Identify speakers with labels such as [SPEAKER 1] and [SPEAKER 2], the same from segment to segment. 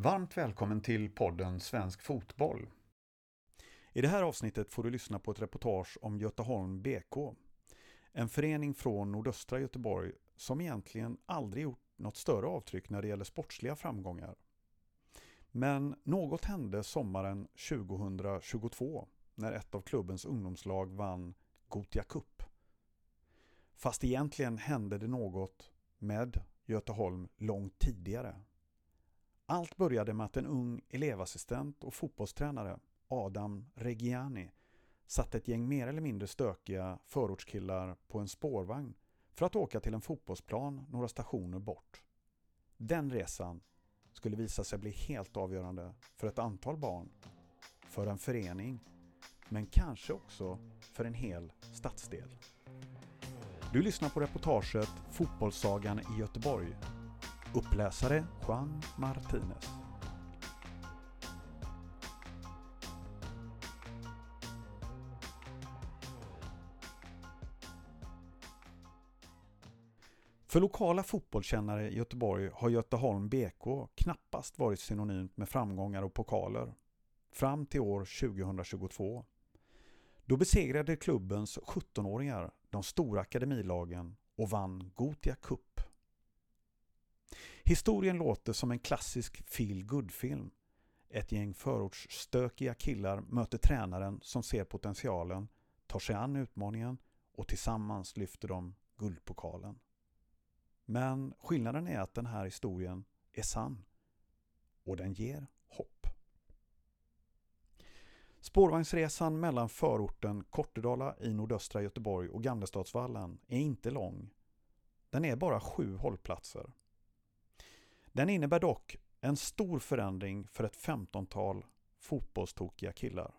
[SPEAKER 1] Varmt välkommen till podden Svensk Fotboll. I det här avsnittet får du lyssna på ett reportage om Göteholm BK. En förening från nordöstra Göteborg som egentligen aldrig gjort något större avtryck när det gäller sportsliga framgångar. Men något hände sommaren 2022 när ett av klubbens ungdomslag vann Gotia Cup. Fast egentligen hände det något med Göteholm långt tidigare. Allt började med att en ung elevassistent och fotbollstränare, Adam Reggiani, satte ett gäng mer eller mindre stökiga förortskillar på en spårvagn för att åka till en fotbollsplan några stationer bort. Den resan skulle visa sig bli helt avgörande för ett antal barn, för en förening, men kanske också för en hel stadsdel. Du lyssnar på reportaget Fotbollssagan i Göteborg. Uppläsare Juan Martinez. För lokala fotbollskännare i Göteborg har Göteholm BK knappast varit synonymt med framgångar och pokaler. Fram till år 2022. Då besegrade klubbens 17-åringar de stora akademilagen och vann Gotia Cup. Historien låter som en klassisk feel film Ett gäng förortsstökiga killar möter tränaren som ser potentialen, tar sig an utmaningen och tillsammans lyfter de guldpokalen. Men skillnaden är att den här historien är sann och den ger hopp. Spårvagnsresan mellan förorten Kortedala i nordöstra Göteborg och Gamlestadsvallen är inte lång. Den är bara sju hållplatser. Den innebär dock en stor förändring för ett femtontal fotbollstokiga killar.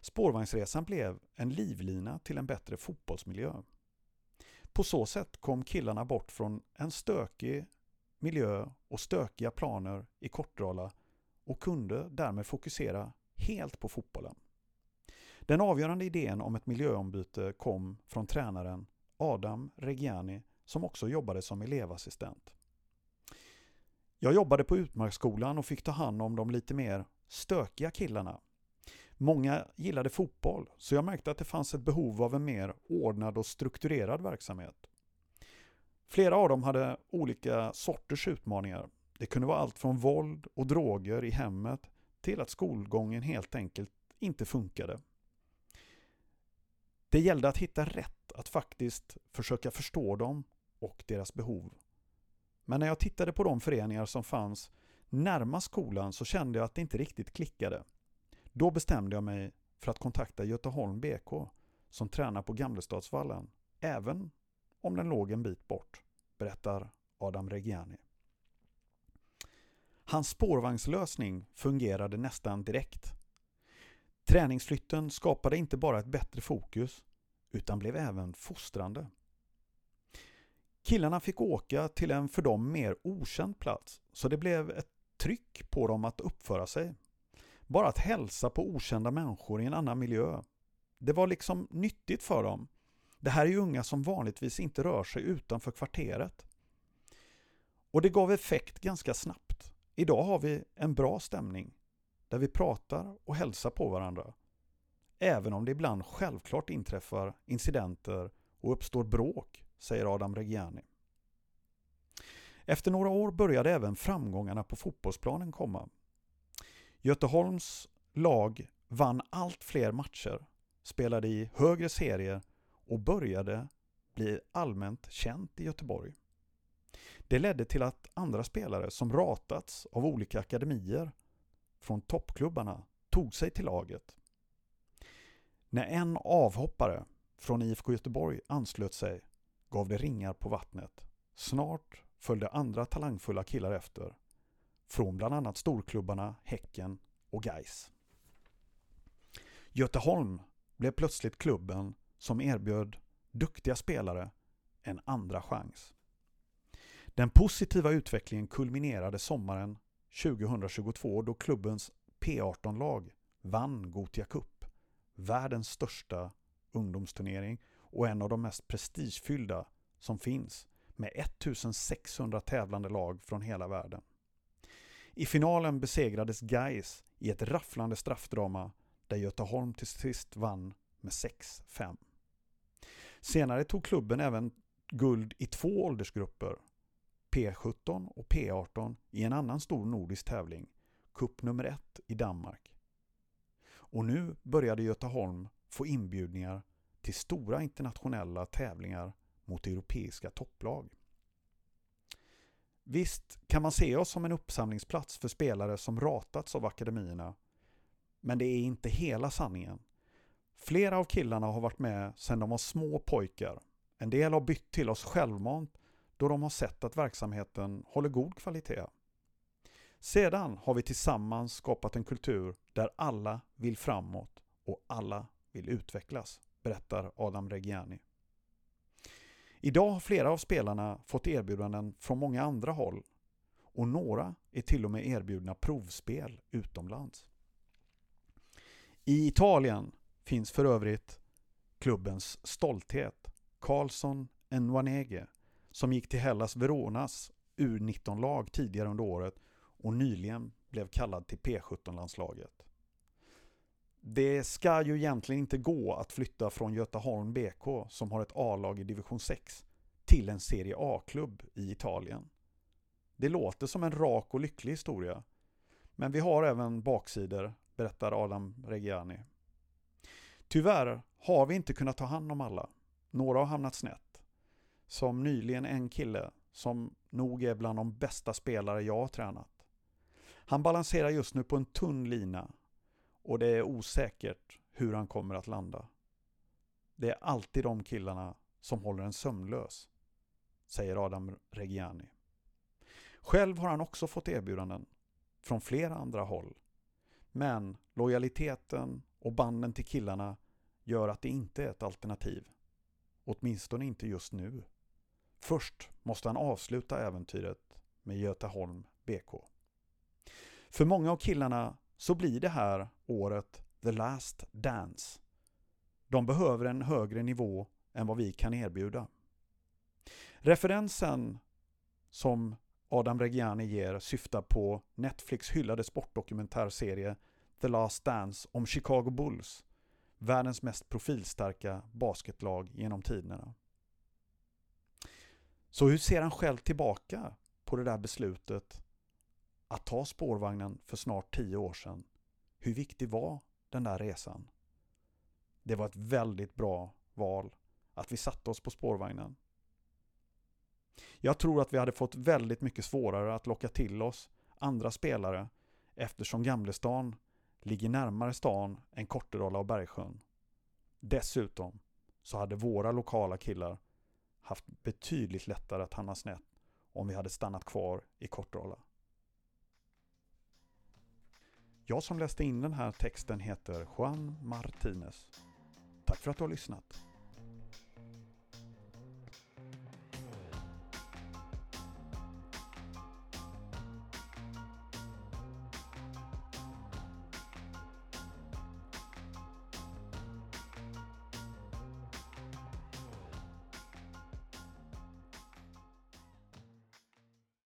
[SPEAKER 1] Spårvagnsresan blev en livlina till en bättre fotbollsmiljö. På så sätt kom killarna bort från en stökig miljö och stökiga planer i Kortdala och kunde därmed fokusera helt på fotbollen. Den avgörande idén om ett miljöombyte kom från tränaren Adam Reggiani som också jobbade som elevassistent. Jag jobbade på Utmarksskolan och fick ta hand om de lite mer stökiga killarna. Många gillade fotboll så jag märkte att det fanns ett behov av en mer ordnad och strukturerad verksamhet. Flera av dem hade olika sorters utmaningar. Det kunde vara allt från våld och droger i hemmet till att skolgången helt enkelt inte funkade. Det gällde att hitta rätt, att faktiskt försöka förstå dem och deras behov. Men när jag tittade på de föreningar som fanns närmast skolan så kände jag att det inte riktigt klickade. Då bestämde jag mig för att kontakta Göteholm BK som tränar på Gamlestadsvallen, även om den låg en bit bort, berättar Adam Reggiani. Hans spårvagnslösning fungerade nästan direkt. Träningsflytten skapade inte bara ett bättre fokus utan blev även fostrande. Killarna fick åka till en för dem mer okänd plats så det blev ett tryck på dem att uppföra sig. Bara att hälsa på okända människor i en annan miljö. Det var liksom nyttigt för dem. Det här är ju unga som vanligtvis inte rör sig utanför kvarteret. Och det gav effekt ganska snabbt. Idag har vi en bra stämning där vi pratar och hälsar på varandra. Även om det ibland självklart inträffar incidenter och uppstår bråk, säger Adam Reggiani. Efter några år började även framgångarna på fotbollsplanen komma. Göteholms lag vann allt fler matcher, spelade i högre serier och började bli allmänt känt i Göteborg. Det ledde till att andra spelare som ratats av olika akademier från toppklubbarna tog sig till laget. När en avhoppare från IFK Göteborg anslöt sig gav det ringar på vattnet. Snart följde andra talangfulla killar efter. Från bland annat storklubbarna Häcken och Geis. Göteholm blev plötsligt klubben som erbjöd duktiga spelare en andra chans. Den positiva utvecklingen kulminerade sommaren 2022 då klubbens P18-lag vann Gotia Cup, världens största ungdomsturnering och en av de mest prestigefyllda som finns med 1600 tävlande lag från hela världen. I finalen besegrades Gais i ett rafflande straffdrama där Göteholm till sist vann med 6-5. Senare tog klubben även guld i två åldersgrupper, P17 och P18 i en annan stor nordisk tävling, Cup nummer 1 i Danmark. Och nu började Göteholm få inbjudningar till stora internationella tävlingar mot europeiska topplag. Visst kan man se oss som en uppsamlingsplats för spelare som ratats av akademierna. Men det är inte hela sanningen. Flera av killarna har varit med sedan de var små pojkar. En del har bytt till oss självmant då de har sett att verksamheten håller god kvalitet. Sedan har vi tillsammans skapat en kultur där alla vill framåt och alla vill utvecklas, berättar Adam Reggiani. Idag har flera av spelarna fått erbjudanden från många andra håll och några är till och med erbjudna provspel utomlands. I Italien finns för övrigt klubbens stolthet, Carlsson Nwanege, som gick till Hellas Veronas U19-lag tidigare under året och nyligen blev kallad till P17-landslaget. Det ska ju egentligen inte gå att flytta från Göteholm BK som har ett A-lag i division 6 till en Serie A-klubb i Italien. Det låter som en rak och lycklig historia. Men vi har även baksidor, berättar Adam Reggiani. Tyvärr har vi inte kunnat ta hand om alla. Några har hamnat snett. Som nyligen en kille som nog är bland de bästa spelare jag har tränat. Han balanserar just nu på en tunn lina och det är osäkert hur han kommer att landa. Det är alltid de killarna som håller en sömnlös, säger Adam Reggiani. Själv har han också fått erbjudanden från flera andra håll. Men lojaliteten och banden till killarna gör att det inte är ett alternativ. Åtminstone inte just nu. Först måste han avsluta äventyret med Göteholm BK. För många av killarna så blir det här året The Last Dance. De behöver en högre nivå än vad vi kan erbjuda. Referensen som Adam Reggiani ger syftar på Netflix hyllade sportdokumentärserie The Last Dance om Chicago Bulls, världens mest profilstarka basketlag genom tiderna. Så hur ser han själv tillbaka på det där beslutet att ta spårvagnen för snart tio år sedan. Hur viktig var den där resan? Det var ett väldigt bra val att vi satte oss på spårvagnen. Jag tror att vi hade fått väldigt mycket svårare att locka till oss andra spelare eftersom Gamlestan ligger närmare stan än Kortedala och Bergsjön. Dessutom så hade våra lokala killar haft betydligt lättare att hamna snett om vi hade stannat kvar i Kortedala. Jag som läste in den här texten heter Juan Martinez. Tack för att du har lyssnat.